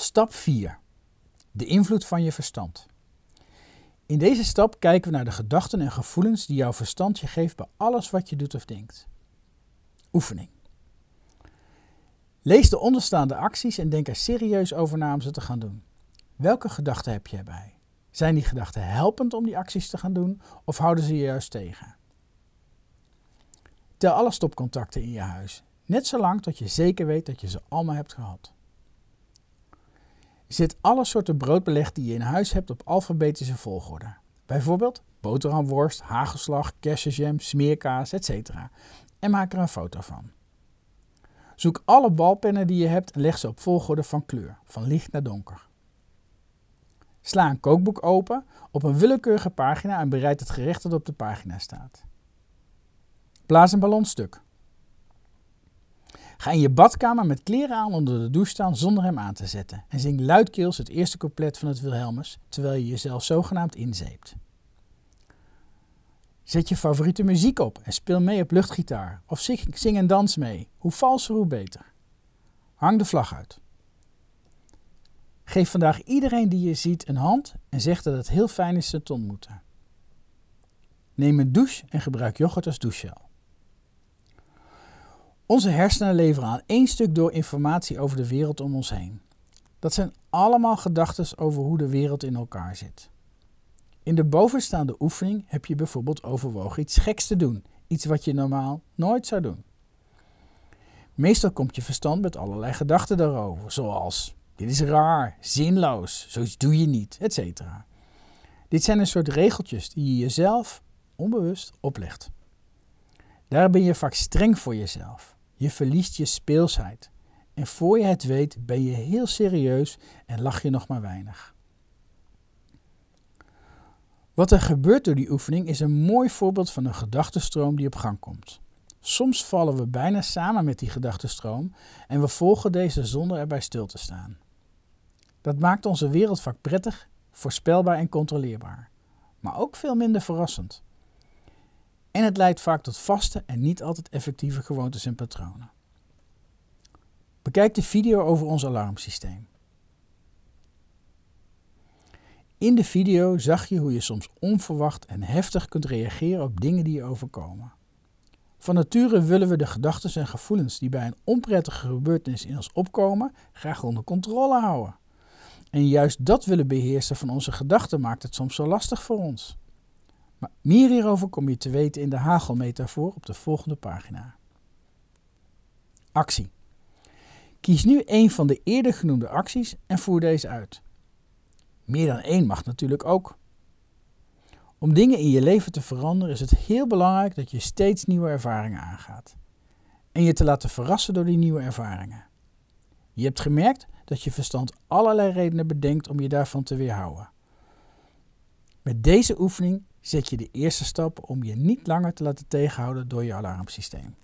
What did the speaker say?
Stap 4. De invloed van je verstand. In deze stap kijken we naar de gedachten en gevoelens die jouw verstand je geeft bij alles wat je doet of denkt. Oefening. Lees de onderstaande acties en denk er serieus over na om ze te gaan doen. Welke gedachten heb je erbij? Zijn die gedachten helpend om die acties te gaan doen of houden ze je juist tegen? Tel alle stopcontacten in je huis, net zolang tot je zeker weet dat je ze allemaal hebt gehad. Zet alle soorten broodbeleg die je in huis hebt op alfabetische volgorde. Bijvoorbeeld boterhamworst, hagelslag, kersenjam, smeerkaas, etc. En maak er een foto van. Zoek alle balpennen die je hebt en leg ze op volgorde van kleur, van licht naar donker. Sla een kookboek open op een willekeurige pagina en bereid het gerecht dat op de pagina staat. Blaas een ballon stuk. Ga in je badkamer met kleren aan onder de douche staan zonder hem aan te zetten en zing luidkeels het eerste couplet van het Wilhelmus terwijl je jezelf zogenaamd inzeept. Zet je favoriete muziek op en speel mee op luchtgitaar of zing, en dans mee. Hoe valser, hoe beter. Hang de vlag uit. Geef vandaag iedereen die je ziet een hand en zeg dat het heel fijn is ze te ontmoeten. Neem een douche en gebruik yoghurt als douchegel. Onze hersenen leveren aan één stuk door informatie over de wereld om ons heen. Dat zijn allemaal gedachten over hoe de wereld in elkaar zit. In de bovenstaande oefening heb je bijvoorbeeld overwogen iets geks te doen, iets wat je normaal nooit zou doen. Meestal komt je verstand met allerlei gedachten daarover, zoals dit is raar, zinloos, zoiets doe je niet, etc. Dit zijn een soort regeltjes die je jezelf onbewust oplegt. Daar ben je vaak streng voor jezelf. Je verliest je speelsheid. En voor je het weet ben je heel serieus en lach je nog maar weinig. Wat er gebeurt door die oefening is een mooi voorbeeld van een gedachtenstroom die op gang komt. Soms vallen we bijna samen met die gedachtenstroom en we volgen deze zonder erbij stil te staan. Dat maakt onze wereld vaak prettig, voorspelbaar en controleerbaar, maar ook veel minder verrassend. En het leidt vaak tot vaste en niet altijd effectieve gewoontes en patronen. Bekijk de video over ons alarmsysteem. In de video zag je hoe je soms onverwacht en heftig kunt reageren op dingen die je overkomen. Van nature willen we de gedachten en gevoelens die bij een onprettige gebeurtenis in ons opkomen graag onder controle houden. En juist dat willen beheersen van onze gedachten maakt het soms zo lastig voor ons. Maar meer hierover kom je te weten in de hagelmetafoor op de volgende pagina. Actie. Kies nu een van de eerder genoemde acties en voer deze uit. Meer dan één mag natuurlijk ook. Om dingen in je leven te veranderen is het heel belangrijk dat je steeds nieuwe ervaringen aangaat. En je te laten verrassen door die nieuwe ervaringen. Je hebt gemerkt dat je verstand allerlei redenen bedenkt om je daarvan te weerhouden. Met deze oefening zet je de eerste stap om je niet langer te laten tegenhouden door je alarmsysteem.